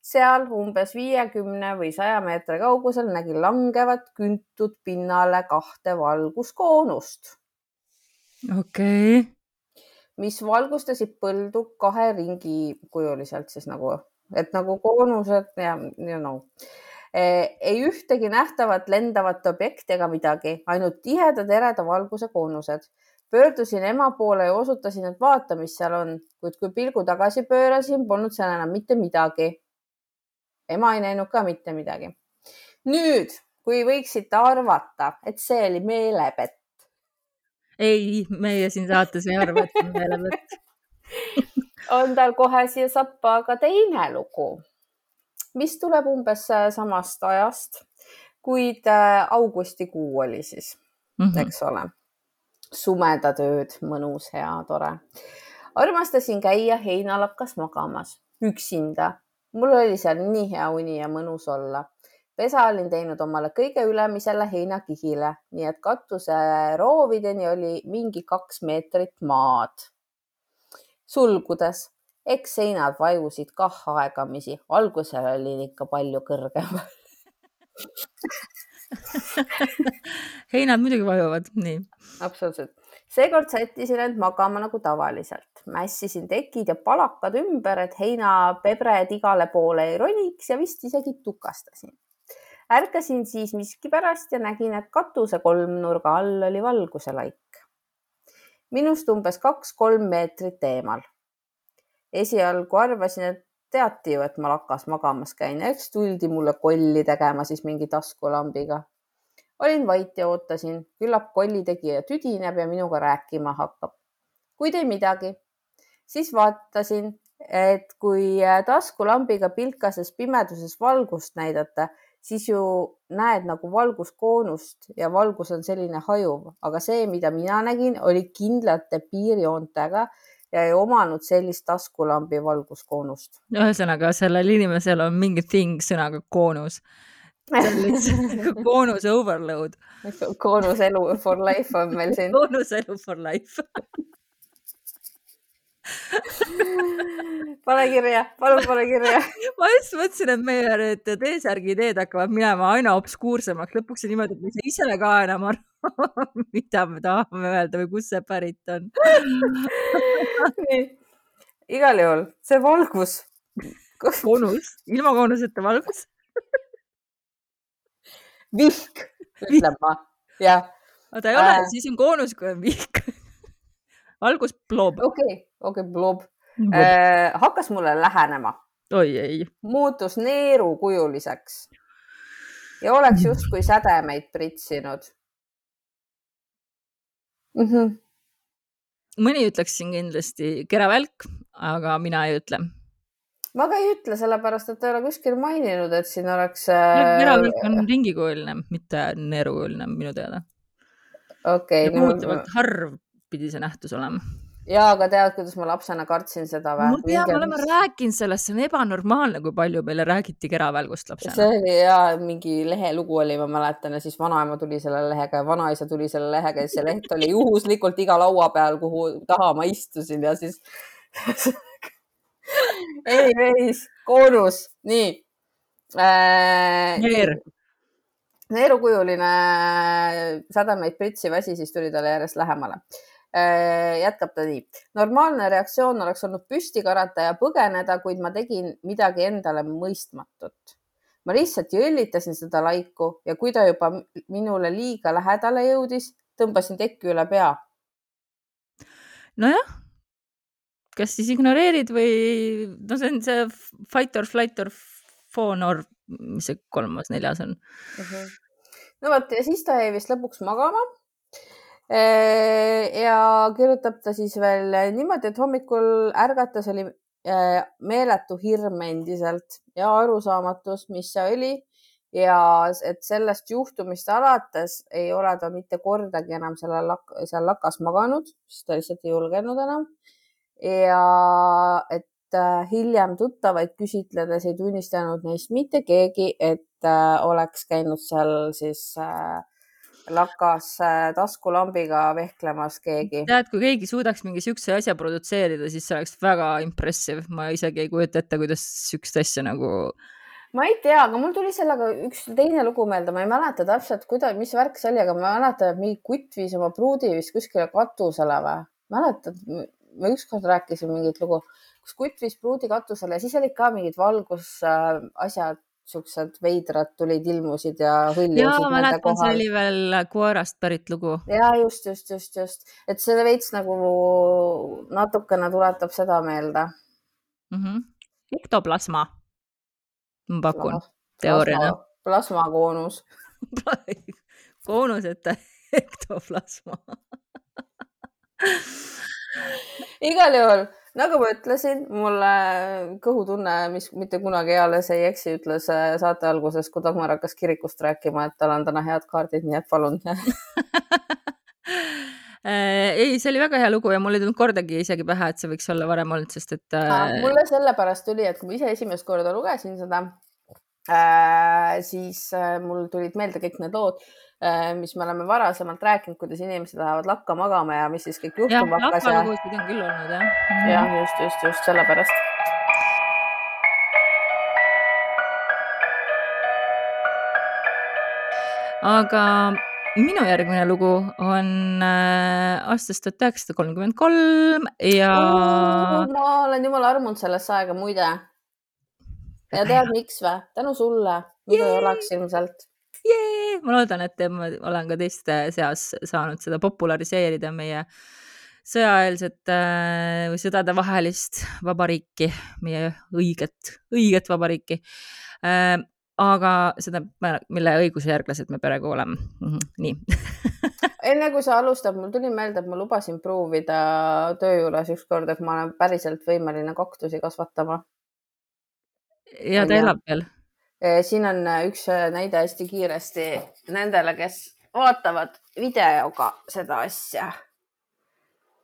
seal umbes viiekümne või saja meetri kaugusel nägin langevat küntud pinnale kahte valguskoonust. okei okay.. mis valgustasid põldu kahe ringi kujuliselt siis nagu, et nagu koonused ja you know. E, ei ühtegi nähtavat lendavat objekti ega midagi, ainult tiheda tereda valguse koonused pöördusin ema poole ja osutasin, et vaata, mis seal on, kuid kui pilgu tagasi pöörasin, polnud seal enam mitte midagi ema ei näinud ka mitte midagi. nüüd, kui võiksite arvata, et see oli meelepett. ei, meie siin saates ei arva, et see on meelepett on tal kohe siia sappa ka teine lugu, mis tuleb umbes samast ajast, kuid äh, augustikuu oli siis mm, -hmm. eks ole. Sumedad ööd, mõnus, hea, tore. armastasin käia heinalakkas magamas üksinda mul oli seal nii hea uni ja mõnus olla. pesa olin teinud omale kõige ülemisele heinakihile, nii et katuse roovideni oli mingi kaks meetrit maad. sulgudes, eks seinad vajusid kah aegamisi, algusel olin ikka palju kõrgemal heinad muidugi vajuvad, nii. absoluutselt seekord sättisin end magama nagu tavaliselt, mässisin tekid ja palakad ümber, et heinapebred igale poole ei roniks ja vist isegi tukastasin. ärkasin siis miskipärast ja nägin, et katuse kolmnurga all oli valguselaik. minust umbes kaks-kolm meetrit eemal. esialgu arvasin, et teati ju, et ma lakas magamas käin eks tuldi mulle kolli tegema siis mingi taskulambiga olin vait ja ootasin, küllap kollitegija tüdineb ja minuga rääkima hakkab. kuid ei midagi. siis vaatasin, et kui taskulambiga pilkases pimeduses valgust näidata, siis ju näed nagu valguskoonust ja valgus on selline hajuv, aga see, mida mina nägin, oli kindlate piirjoontega ja ei omanud sellist taskulambi valguskoonust. ühesõnaga, sellel inimesel on mingi thing sõnaga koonus koonuse overload. koonuselu for life on meil siin. koonuselu for life pane kirja, palun pane kirja. ma just mõtlesin, et meie need T-särgi ideed hakkavad minema aina obskuursemaks, lõpuks on niimoodi, et me ise ka enam aru, mida me tahame öelda või kust see pärit on igal juhul see valgus. koonus, ilma koonuseta valgus vihk, ütlen ma, jah. aga ta ei ole äh,, siis on koonus, kui on vihk algus blob. okei okay,, okei okay,, blob äh,. hakkas mulle lähenema. oi ei. muutus neerukujuliseks ja oleks justkui sädemeid pritsinud mm. -hmm. mõni ütleks siin kindlasti keravälk, aga mina ei ütle ma ka ei ütle, sellepärast et ei ole kuskil maininud, et siin oleks äh.... eravõlk on ringikujuline, mitte neerukujuline minu teada. okei okay,. kohutavalt no... harv pidi see nähtus olema. Ja, aga tead, kuidas ma lapsena kartsin seda või? ma tean, me oleme rääkinud sellest, see on ebanormaalne, kui palju meile räägiti keravälgust lapsena. see oli ja mingi lehelugu oli, ma mäletan ja siis vanaema tuli selle lehega ja vanaisa tuli selle lehega ja see leht oli juhuslikult iga laua peal, kuhu taha ma istusin ja siis Anyways, koonus, nii äh,. neer. neerukujuline sädemeid pritsiv asi, siis tuli talle järjest lähemale äh,. Jätkab ta nii. normaalne reaktsioon oleks olnud püsti karata ja põgeneda, kuid ma tegin midagi endale mõistmatut. ma lihtsalt jõllitasin seda laiku ja kui ta juba minule liiga lähedale jõudis, tõmbasin tekki üle pea. nojah, kas siis ignoreerid või no see on see fight or flight or fawn or mis see kolmas, neljas on uh? Mhm. -huh. no vot ja siis ta jäi vist lõpuks magama. Äh, ja kirjutab ta siis veel niimoodi, et hommikul ärgates oli äh, meeletu hirm endiselt ja arusaamatus, mis see oli ja et sellest juhtumist alates ei ole ta mitte kordagi enam selle lak seal lakas maganud, sest ta lihtsalt ei julgenud enam. ja et äh, hiljem tuttavaid küsitledes ei tunnistanud neist mitte keegi, et oleks käinud seal siis äh, lakas taskulambiga vehklemas keegi. tead, kui keegi suudaks mingi siukse asja produtseerida, siis see oleks väga impressive, ma isegi ei kujuta ette, kuidas siukest asja nagu äh, ma ei tea, aga mul tuli sellega üks teine lugu meelde, ma ei mäleta täpselt, kuidas, mis värk see oli, aga ma mäletan, et mingi kutt viis oma pruudi vist kuskile katusele või? mäletad, me ükskord rääkisime mingit lugu, kus kutt viis pruudi katusele ja siis olid ka mingid valgusasjad, siuksed veidrad tulid, ilmusid ja hõljusid. ja ma mäletan, see oli veel koerast pärit lugu. ja just, just, just, just, et see veits nagu natukene tuletab seda meelde mm. -hmm. ektoplasma ma pakun teooriana. plasmakoonus koonuseta ektoplasma igal juhul, nagu ma ütlesin, mulle kõhutunne, mis mitte kunagi eales ei eksi, ütles äh, saate alguses, kui Dagmar hakkas kirikust rääkima, et tal on täna head kaardid, nii et palun. Äh, ei, see oli väga hea lugu ja mul ei tulnud kordagi isegi pähe, et see võiks olla varem olnud, sest et äh.... mulle sellepärast tuli, et kui ma ise esimest korda lugesin seda äh,, siis äh, mul tulid meelde kõik need lood mis me oleme varasemalt rääkinud, kuidas inimesed lähevad lakka magama ja mis siis kõik juhtuma hakkas. jah, lakkalugusid on küll olnud jah. jah, just, just, just sellepärast aga minu järgmine lugu on äh, aastast tuhat üheksasada kolmkümmend kolm ja oh,. ma olen jumala armunud sellesse aega muide. ja tead, miks või? tänu sulle, muidu ei oleks ilmselt. Ma loodan, et ma olen ka teiste seas saanud seda populariseerida meie sõjaeelset äh, või sõdadevahelist vabariiki, meie õiget, õiget vabariiki äh, aga seda, mille õigusjärglased me praegu oleme mm. -hmm. nii enne kui sa alustad, mul tuli meelde, et ma lubasin proovida töö juures ükskord, et ma olen päriselt võimeline kaktusi kasvatama. ja ta elab veel? Eh, siin on üks näide hästi kiiresti nendele, kes vaatavad videoga seda asja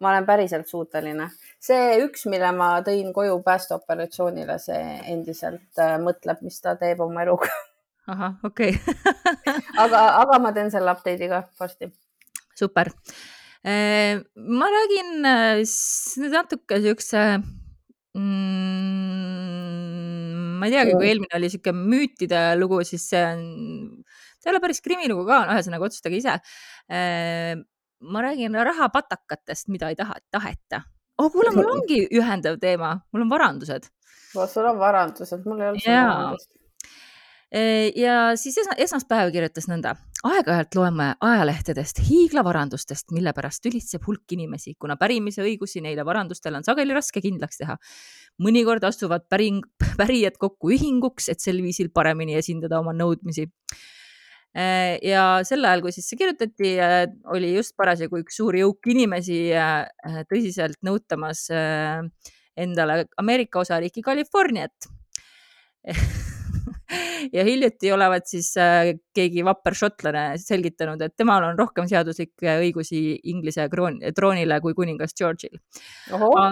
ma olen päriselt suuteline. see üks, mille ma tõin koju päästeoperatsioonile, see endiselt mõtleb, mis ta teeb oma eluga. ahah, okei okay. aga, aga ma teen selle update'i ka varsti. super. Ma räägin äh, natuke siukse mm, ma ei teagi, kui eelmine oli sihuke müütide lugu, siis see on, ta ei ole päris krimilugu ka, ühesõnaga otsustage ise. Ma räägin rahapatakatest, mida ei taha, taheta. oh, kuule, mul ongi ühendav teema, mul on varandused. sul on varandused, mul ei e, ja siis esma, esmaspäev kirjutas nõnda. aeg-ajalt loeme ajalehtedest hiiglavarandustest, mille pärast tülitseb hulk inimesi, kuna pärimise õigusi neile varandustele on sageli raske kindlaks teha. mõnikord astuvad päring, pärijad kokku ühinguks, et sel viisil paremini esindada oma nõudmisi Äh, ja sel ajal, kui siis see kirjutati, äh, oli just parasjagu üks suur jõuk inimesi äh, tõsiselt nõutamas endale Ameerika osariiki Californiat ja hiljuti olevat siis keegi vapper šotlane selgitanud, et temal on rohkem seaduslikke õigusi Inglise troonile kui kuningas George'il. aga,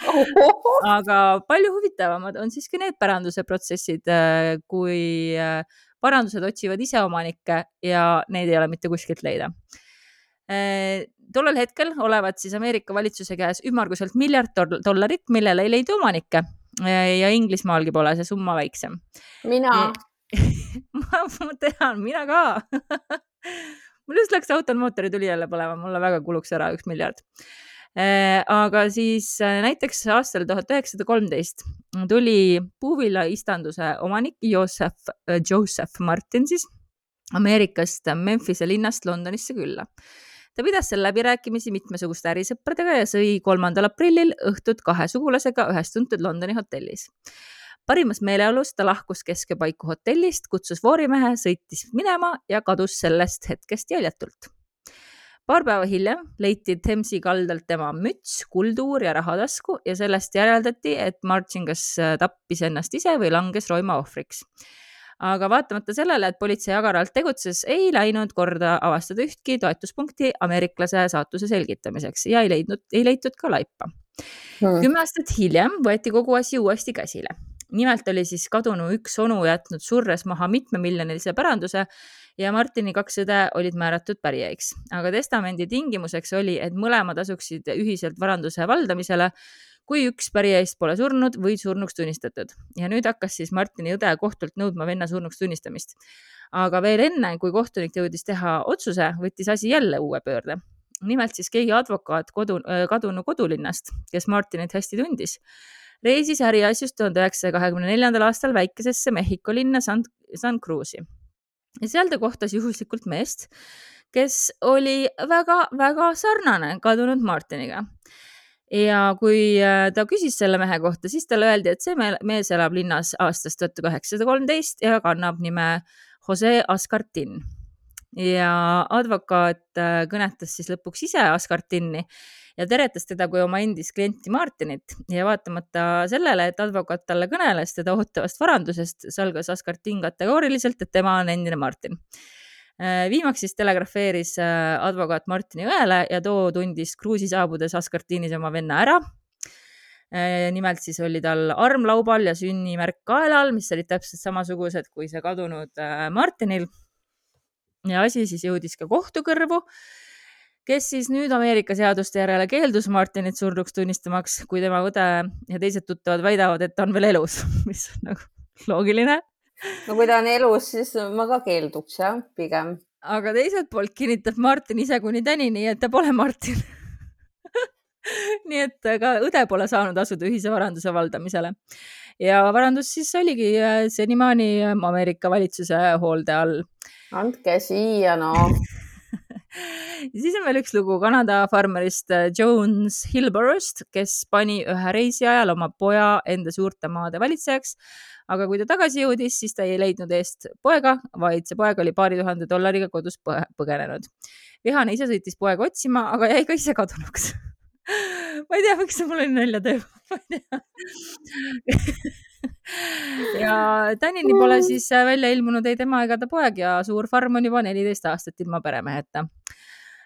aga palju huvitavamad on siiski need päranduse protsessid, kui parandused otsivad ise omanikke ja neid ei ole mitte kuskilt leida. Äh, tollel hetkel olevat siis Ameerika valitsuse käes ümmarguselt miljard dollarit, millele ei leidu omanikke. äh, ja Inglismaalgi pole see summa väiksem. mina. Ma, ma tean, mina ka. Mul just läks autol mootorituli jälle põlema, mulle väga kuluks ära üks miljard. Äh, aga siis äh, näiteks aastal tuhat üheksasada kolmteist tuli puuvillaistanduse omanik Joseph, Joseph Martin siis Ameerikast Memphise linnast Londonisse külla ta pidas seal läbirääkimisi mitmesuguste ärisõpradega ja sõi kolmandal aprillil õhtut kahe sugulasega ühes tuntud Londoni hotellis. parimas meeleolus ta lahkus keskepaiku hotellist, kutsus voorimehe, sõitis minema ja kadus sellest hetkest jäljatult paar päeva hiljem leiti Themsi kaldalt tema müts, kulduur ja rahatasku ja sellest järeldati, et Martin kas tappis ennast ise või langes roima ohvriks aga vaatamata sellele, et politsei agaralt tegutses, ei läinud korda avastada ühtki toetuspunkti ameeriklase saatuse selgitamiseks ja ei leidnud, ei leitud ka laipa. Hmm.. kümme aastat hiljem võeti kogu asi uuesti käsile. nimelt oli siis kadunu üks onu jätnud surres maha mitmemiljonilise päranduse ja Martini kaks õde olid määratud pärijaiks, aga testamendi tingimuseks oli, et mõlemad asuksid ühiselt varanduse valdamisele kui üks pärijaist pole surnud või surnuks tunnistatud ja nüüd hakkas siis Martini õde kohtult nõudma venna surnuks tunnistamist. aga veel enne, kui kohtunik jõudis teha otsuse, võttis asi jälle uue pöörde. nimelt siis keegi advokaat kodu, kadunu kodulinnast, kes Martinit hästi tundis, reisis äriasjus tuhande üheksasaja kahekümne neljandal aastal väikesesse Mehhiko linna San, San Cruzi ja seal ta kohtas juhuslikult meest, kes oli väga-väga sarnane kadunud Martiniga ja kui äh, ta küsis selle mehe kohta, siis talle öeldi, et see mees elab linnas aastast tuhat kaheksasada kolmteist ja kannab nime Jose Ascartin. ja advokaat äh, kõnetas siis lõpuks ise Ascartini ja teretas teda kui oma endist klienti Martinit ja vaatamata sellele, et advokaat talle kõneles teda ootavast varandusest, salgas Ascartin kategooriliselt, et tema on endine Martin viimaks siis telegrafeeris äh, advokaat Martini õele ja too tundis kruusi saabudes Askartinis oma venna ära. Äh, nimelt siis oli tal arm laubal ja sünnimärk kaelal, mis olid täpselt samasugused kui see kadunud Martinil. ja asi siis jõudis ka kohtukõrvu, kes siis nüüd Ameerika seaduste järele keeldus Martinit surnuks tunnistamaks, kui tema õde ja teised tuttavad väidavad, et ta on veel elus, mis on nagu loogiline no kui ta on elus, siis ma ka keelduks jah, pigem. aga teiselt poolt kinnitab Martin ise kuni tänini, et ta pole Martin nii et ka õde pole saanud asuda ühise varanduse valdamisele. ja varandus siis oligi äh, senimaani Ameerika valitsuse hoolde all. andke siia, no ja siis on veel üks lugu Kanada farmerist äh, Jones Hillborough'st, kes pani ühe reisi ajal oma poja enda suurte maade valitsejaks. Aga kui ta tagasi jõudis, siis ta ei leidnud eest poega, vaid see poeg oli paari tuhande dollariga kodus põgenenud. vihane ise sõitis poega otsima, aga jäi ka ise kadunuks. Ma ei tea, miks see mulle nalja teeb, ma ei tea. Ja tänini pole siis välja ilmunud ei tema ega ta poeg ja suur farm on juba neliteist aastat ilma peremeheta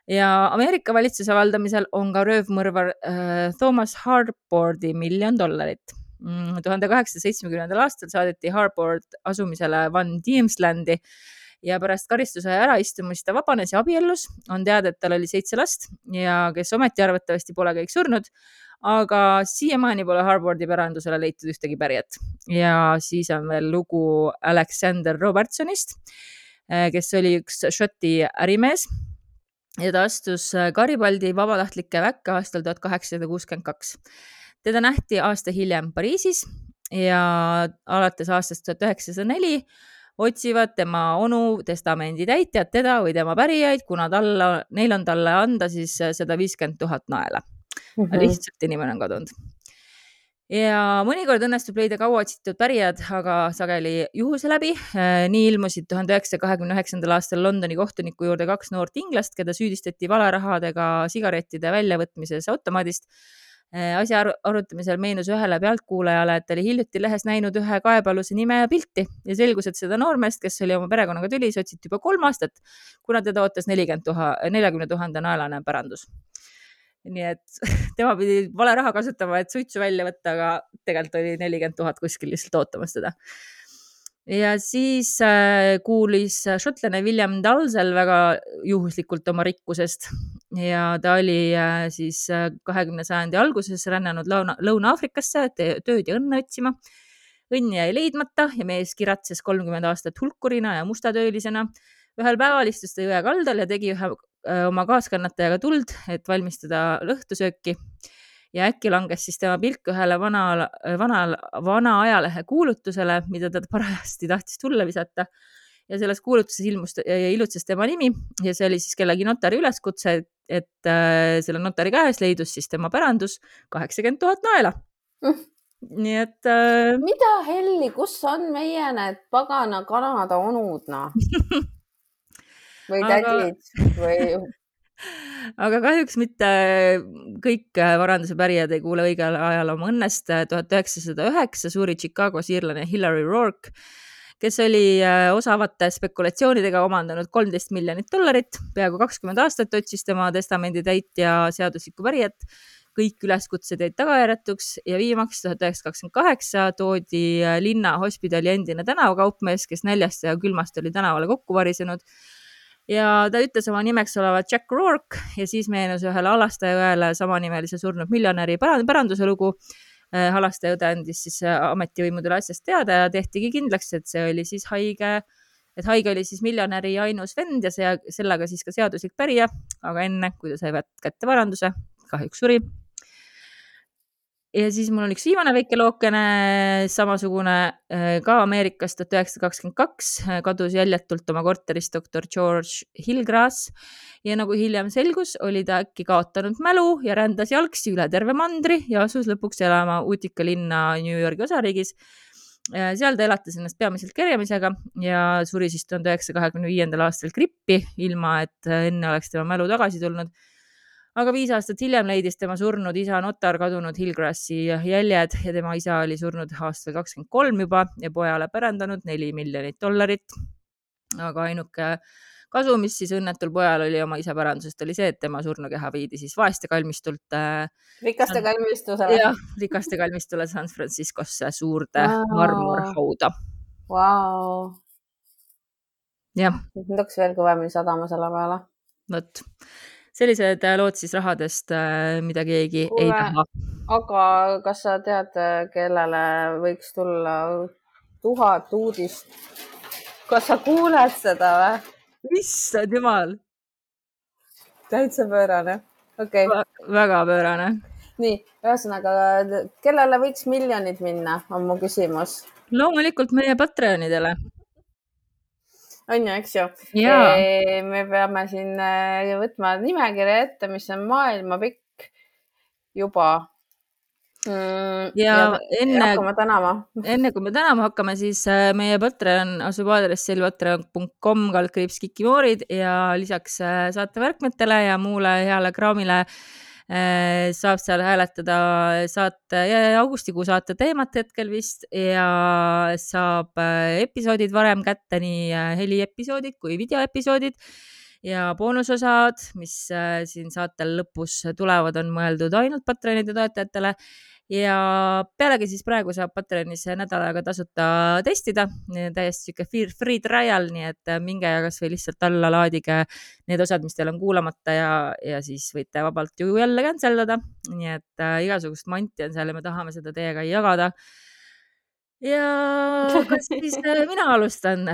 ja Ameerika valitsuse valdamisel on ka röövmõrvar äh, Thomas Harbordi miljon dollarit Mm, tuhande kaheksasaja seitsmekümnendal aastal saadeti Harbord asumisele Van Diemslandi ja pärast karistuse äraistumist ta vabanes ja abiellus. on teada, et tal oli seitse last ja kes ometi arvatavasti pole kõik surnud, aga siiamaani pole Harbordi pärandusele leitud ühtegi pärijat. ja siis on veel lugu Alexander Robertsonist, eh, kes oli üks Šoti ärimees ja ta astus Garibaldi vabatahtlike väkke aastal tuhat kaheksasada kuuskümmend kaks teda nähti aasta hiljem Pariisis ja alates aastast tuhat üheksasada neli otsivad tema onu testamendi täitjad teda või tema pärijaid, kuna talle, neil on talle anda siis sada viiskümmend tuhat naela mm. -hmm. lihtsalt inimene on kadunud. Ja mõnikord õnnestub leida kauaotsitud pärijad, aga sageli juhuse läbi. nii ilmusid tuhande üheksasaja kahekümne üheksandal aastal Londoni kohtuniku juurde kaks noort inglast, keda süüdistati valerahadega sigarettide väljavõtmises automaadist Äh, asja arutamisel meenus ühele pealtkuulajale, et oli hiljuti lehes näinud ühe kaebealuse nime ja pilti ja selgus, et seda noormeest, kes oli oma perekonnaga tülis, otsiti juba kolm aastat, kuna teda ootas nelikümmend tuhat, neljakümne tuhande naelane pärandus. Nii et tema pidi vale raha kasutama, et suitsu välja võtta, aga tegelikult oli nelikümmend tuhat kuskil lihtsalt ootamas teda ja siis äh, kuulis šotlane William Dalsel väga juhuslikult oma rikkusest ja ta oli äh, siis äh, kahekümne sajandi alguses rännanud Lõuna-Aafrikasse tööd ja õnne otsima. õnn jäi leidmata ja mees kiratses kolmkümmend aastat hulkurina ja mustatöölisena. ühel päeval istus ta jõe kaldal ja tegi ühe oma kaaskannatajaga tuld, et valmistada lõhtusööki. Ja äkki langes siis tema pilk ühele vana, vana, vana ajalehe kuulutusele, mida ta parajasti tahtis tulle visata. Ja selles kuulutuses ilmus ja ilutses tema nimi. Ja see oli siis kellegi notari üleskutse, et, et äh, selle notari käes leidus siis tema pärandus kaheksakümmend tuhat naela. Mm.. nii et äh.... mida helli, kus on meie need pagana Kanada onud, noh või tädid Aga... või aga kahjuks mitte kõik varanduse pärijad ei kuule õigel ajal oma õnnest. tuhat üheksasada üheksa suri Chicagos iirlane Hillary Rourke kes oli äh, osavate spekulatsioonidega omandanud kolmteist miljonit dollarit, peaaegu kakskümmend aastat otsis tema testamendi täitja seaduslikku pärijat. kõik üleskutsed jäid tagajärjetuks ja viimaks tuhat üheksasada kakskümmend kaheksa toodi äh, linna hospidali endine tänavakaupmees, kes näljast ja külmast oli tänavale kokku varisenud ja ta ütles oma nimeks olevat Jack Rourke ja siis meenus ühele Alastaja õele samanimelise surnud miljonäri päranduse lugu. Äh, Halaste õde andis siis äh, ametivõimudele asjast teada ja tehtigi kindlaks, et see oli siis haige, et haige oli siis miljonäri ainus vend ja see, sellega siis ka seaduslik pärija, aga enne, kui ta sai kätte varanduse, kahjuks suri ja siis mul on üks viimane väike lookene, samasugune äh, ka Ameerikast tuhat üheksasada kakskümmend kaks, äh, kadus jäljetult oma korterist doktor George Hillgrass ja nagu hiljem selgus, oli ta äkki kaotanud mälu ja rändas jalgsi üle terve mandri ja asus lõpuks elama Utica linna New Yorgi osariigis. Äh, seal ta elatas ennast peamiselt kerjamisega ja suri siis tuhande üheksasaja kahekümne viiendal aastal grippi, ilma et enne oleks tema mälu tagasi tulnud aga viis aastat hiljem leidis tema surnud isa notar kadunud Hillgrassi jäljed ja tema isa oli surnud aastal kakskümmend kolm juba ja pojale pärandanud neli miljonit dollarit. aga ainuke kasu, mis siis õnnetul pojal oli oma isa pärandusest, oli see, et tema surnukeha viidi siis vaeste kalmistult äh,. rikaste kalmistusele. jah, rikaste kalmistule San Franciscosse suurde wow. marmorhauda wow.. jah. nüüd hakkas veel kõvemini sadama selle peale. vot sellised äh, lood siis rahadest, äh, mida keegi Kuule, ei taha. aga kas sa tead, äh, kellele võiks tulla tuhat uudist? kas sa kuuled seda või? issand jumal. täitsa pöörane, okei okay.. väga pöörane. nii, ühesõnaga, kellele võiks miljonid minna, on mu küsimus. loomulikult meie Patreonidele on ju, eks ju. me peame siin äh, võtma nimekirja ette, mis on maailmapikk juba mm,. ja, ja enne, enne kui me tänama hakkame, siis äh, meie Patreon asub aadressil patreon.com kaldkriips kikimoorid ja lisaks äh, saatemärkmetele ja muule heale kraamile Äh, saab seal hääletada saate, augustikuu saate teemat hetkel vist ja saab äh, episoodid varem kätte, nii äh, heliepisoodid kui videoepisoodid ja boonusosad, mis siin saatel lõpus tulevad, on mõeldud ainult Patreonide toetajatele ja pealegi siis praegu saab Patreonis nädal aega tasuta testida, täiesti sihuke free, free trial, nii et minge ja kasvõi lihtsalt alla laadige need osad, mis teil on kuulamata ja, ja siis võite vabalt ju jälle cancel dada. nii et äh, igasugust manti on seal ja me tahame seda teiega jagada. ja kas siis äh, mina alustan?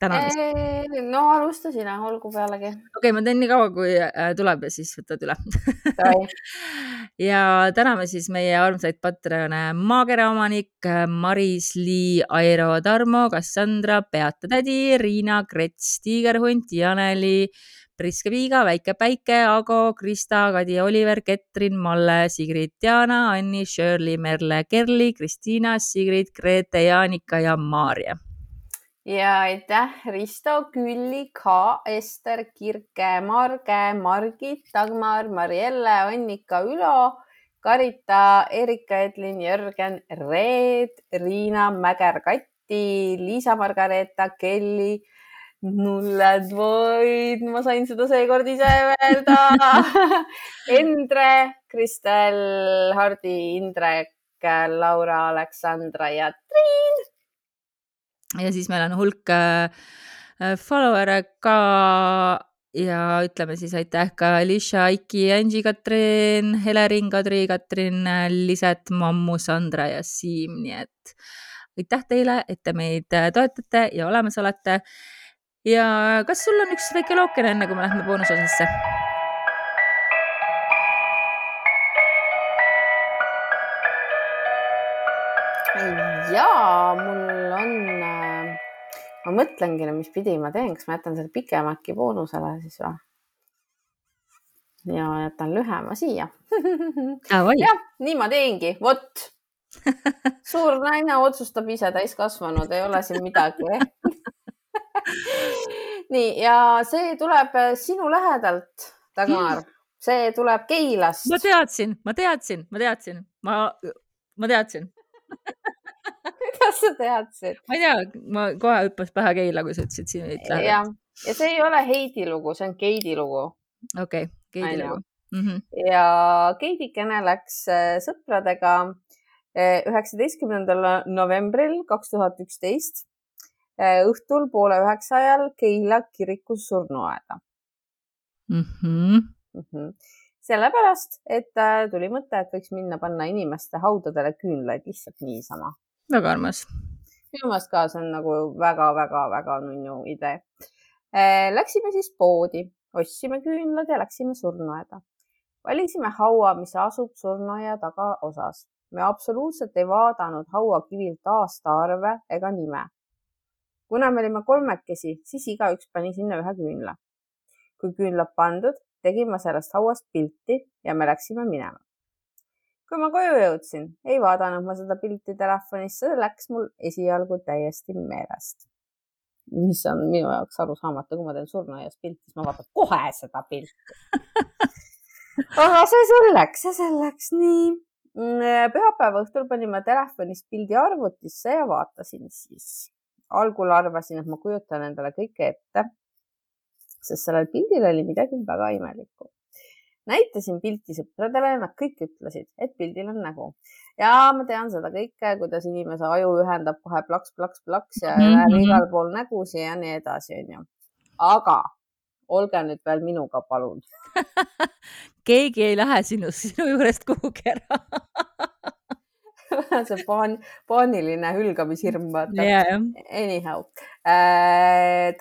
Tänan. no alusta sina, olgu pealegi. okei okay,, ma teen nii kaua, kui äh, tuleb ja siis võtad üle ja täname siis meie armsaid Patreone maakera omanik Maris-Lii, Airo, Tarmo, Cassandra, Beata tädi, Riina, Krets, Tiigerhunt, Janeli, Priske Piiga, Väike Päike, Ago, Krista, Kadi, Oliver, Ketrin, Malle, Sigrid, Diana, Anni, Shirley, Merle, Kerli, Kristiina, Sigrid, Grete, Jaanika ja Maarja ja aitäh, Risto, Külli, Ka, Ester, Kirke, Marge, Margit, Dagmar, Marielle, Annika, Ülo, Karita, Erika, Edlin, Jörgen, Reet, Riina, Mäger, Kati, Liisa-Margareeta, Kelly, mulle void, ma sain seda seekord ise öelda. Endre, Kristel, Hardi, Indrek, Laura, Aleksandra ja Triin ja siis meil on hulk äh, äh, follower'e ka ja ütleme siis aitäh ka Alicia, Iki, Angie, Katrin, Helerin, Kadri, Katrin, Liset, Mammu, Sandra ja Siim, nii et aitäh teile, et te meid äh, toetate ja olemas olete. ja kas sul on üks väike lookene, enne kui me lähme boonusosasse? jaa, mul on ma mõtlengi, mis pidi ma teen, kas ma jätan selle pikemaki boonusele siis või? ja jätan lühema siia. Jah, nii ma teengi, vot. suur naine otsustab ise, täiskasvanud, ei ole siin midagi nii ja see tuleb sinu lähedalt, Dagmar, see tuleb Keilast. ma teadsin, ma teadsin, ma teadsin, ma, ma teadsin kuidas sa teadsid? ma ei tea, ma kohe hüppas pähe Keila, kui sa ütlesid siin. ja, ja see ei ole Heidi lugu, see on Keidi lugu. okei okay,, Keidi lugu mm. -hmm. ja Keidikene läks äh, sõpradega äh, üheksateistkümnendal novembril kaks tuhat üksteist äh, õhtul poole üheksa ajal Keila kiriku surnuaeda mm. -hmm. Mm -hmm sellepärast, et tuli mõte, et võiks minna panna inimeste haudadele küünlaid lihtsalt niisama väga armas. minu meelest ka see on nagu väga-väga-väga nunnu idee. Äh, läksime siis poodi, ostsime küünlad ja läksime surnuaeda. valisime haua, mis asub surnuaia tagaosas. me absoluutselt ei vaadanud hauakivilt aastaarve ega nime. kuna me olime kolmekesi, siis igaüks pani sinna ühe küünla. kui küünlad pandud, tegin ma sellest hauast pilti ja me läksime minema kui ma koju jõudsin, ei vaadanud ma seda pilti telefonis, see läks mul esialgu täiesti meelest. mis on minu jaoks arusaamatu, kui ma teen surnuaias pilti, siis ma vaatan kohe seda pilti aga see selleks, see selleks, nii. Mm, pühapäeva õhtul panin ma telefonist pildi arvutisse ja vaatasin siis. algul arvasin, et ma kujutan endale kõike ette, sest sellel pildil oli midagi väga imelikku näitasin pilti sõpradele, nad kõik ütlesid, et pildil on nägu. ja ma tean seda kõike, kuidas inimese aju ühendab kohe plaks, plaks, plaks ja mm -hmm. igal pool nägusid ja nii edasi, onju. aga olge nüüd veel minuga, palun keegi ei lähe sinust, sinu juurest kuhugi ära see paan-, paaniline hülgamishirm, vaata yeah.. Anyhow äh,.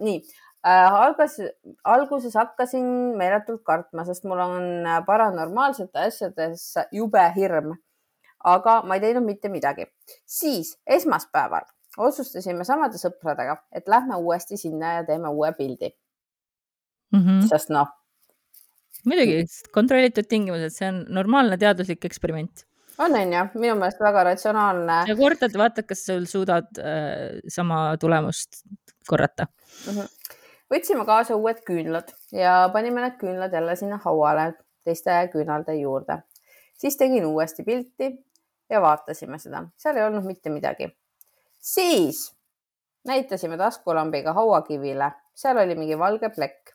nii, algas, alguses hakkasin meeletult kartma, sest mul on äh, paranormaalsete asjades jube hirm. aga ma ei teinud mitte midagi. siis esmaspäeval otsustasime samade sõpradega, et lähme uuesti sinna ja teeme uue pildi mm. -hmm. sest noh. muidugi, kontrollitud tingimused, see on normaalne teaduslik eksperiment on, on ju, minu meelest väga ratsionaalne. ja kordad, vaata, kas sul suudad äh, sama tulemust korrata mm. -hmm võtsime kaasa uued küünlad ja panime need küünlad jälle sinna hauale teiste küünalde juurde. siis tegin uuesti pilti ja vaatasime seda, seal ei olnud mitte midagi. siis näitasime taskulambiga hauakivile, seal oli mingi valge plekk.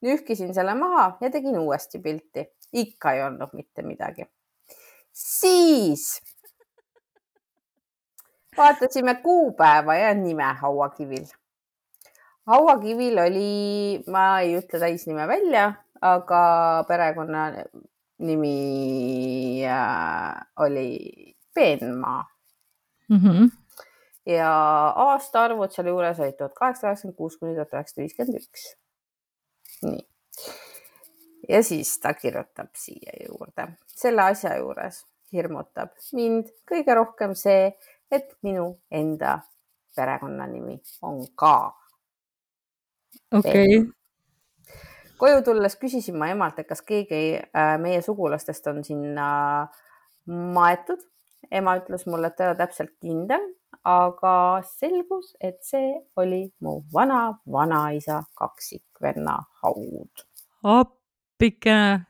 nühkisin selle maha ja tegin uuesti pilti, ikka ei olnud mitte midagi. siis vaatasime kuupäeva ja nime hauakivil hauakivil oli, ma ei ütle täisnime välja, aga perekonna nimi äh, oli Peenmaa mm. -hmm. ja aastaarvud sealjuures olid tuhat kaheksasada kaheksakümmend kuus kuni tuhat üheksasada viiskümmend üks. nii. ja siis ta kirjutab siia juurde, selle asja juures hirmutab mind kõige rohkem see, et minu enda perekonnanimi on ka okei okay.. koju tulles küsisin ma emalt, et kas keegi äh, meie sugulastest on sinna maetud. ema ütles mulle, et ta ei ole täpselt kindel, aga selgus, et see oli mu vana-vanaisa kaksikvenna haud. appikene.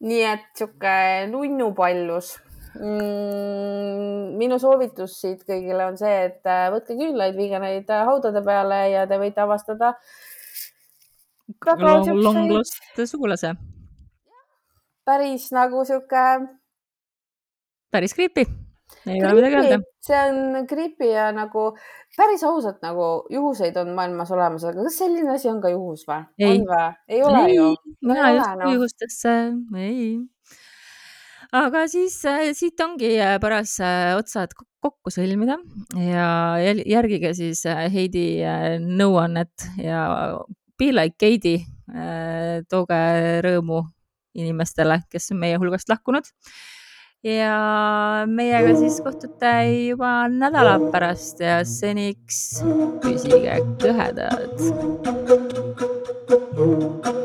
nii et sihuke nunnupallus minu soovitus siit kõigile on see, et äh, võtke küünlaid, viige neid äh, haudade peale ja te võite avastada Long, long lost sugulase. päris nagu sihuke. päris creepy. ei ole midagi öelda. see on creepy ja nagu päris ausalt nagu juhuseid on maailmas olemas, aga kas selline asi on ka juhus või? või? ei ole ei, ju. mina ei usu no. juhustesse, ei aga siis äh, siit ongi äh, paras äh, otsad kokku sõlmida ja järgige siis Heidi nõuannet ja be like Heidi. tooge rõõmu inimestele, kes on meie hulgast lahkunud. ja meiega siis kohtute juba nädala pärast ja seniks püsige kõhedad. nüüd on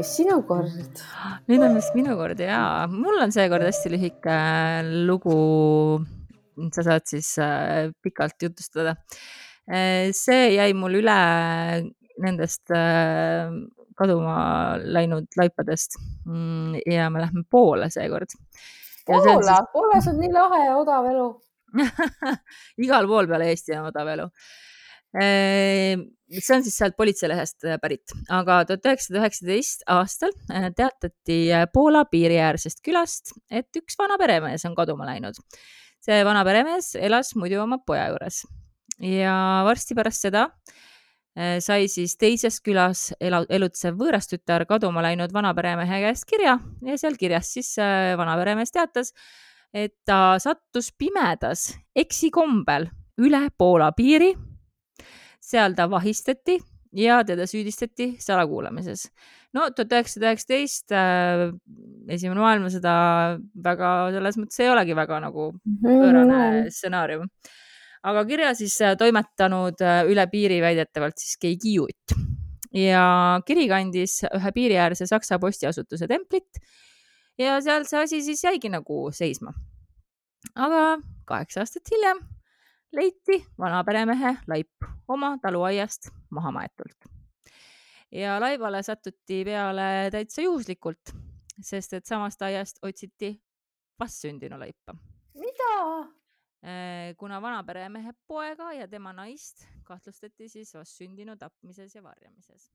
vist sinu kord. nüüd on vist minu kord ja mul on seekord hästi lühike lugu. sa saad siis äh, pikalt jutustada. Äh, see jäi mul üle nendest äh, kaduma läinud laipadest mm, ja me lähme Poola seekord. Poola Poolas on nii lahe ja odav elu igal pool peale Eesti on odav elu see on siis sealt politseilehest äh, pärit, aga tuhat üheksasada üheksateist aastal äh, teatati äh, Poola piiriäärsest külast, et üks vana peremees on kaduma läinud. see vana peremees elas muidu oma poja juures. Ja varsti pärast seda sai siis teises külas elu, elutsev võõrastütar kaduma läinud vana peremehe käest kirja. Ja seal kirjas siis vana peremees teatas, et ta sattus pimedas eksikombel üle Poola piiri seal ta vahistati ja teda süüdistati salakuulamises. no tuhat üheksasada üheksateist, äh, esimene maailmasõda väga, selles mõttes ei olegi väga nagu pöörane stsenaarium. aga kirja siis äh, toimetanud äh, üle piiri väidetavalt siis keegi juut ja kiri kandis ühe piiriäärse Saksa postiasutuse templit ja seal see asi siis jäigi nagu seisma. aga kaheksa aastat hiljem leiti vana peremehe laip oma taluaiast maha maetud. ja laivale satuti peale täitsa juhuslikult, sest et samast aiast otsiti vastsündinu laipa. mida? Äh, kuna vana peremehe poega ja tema naist kahtlustati siis vastsündinu tapmises ja varjamises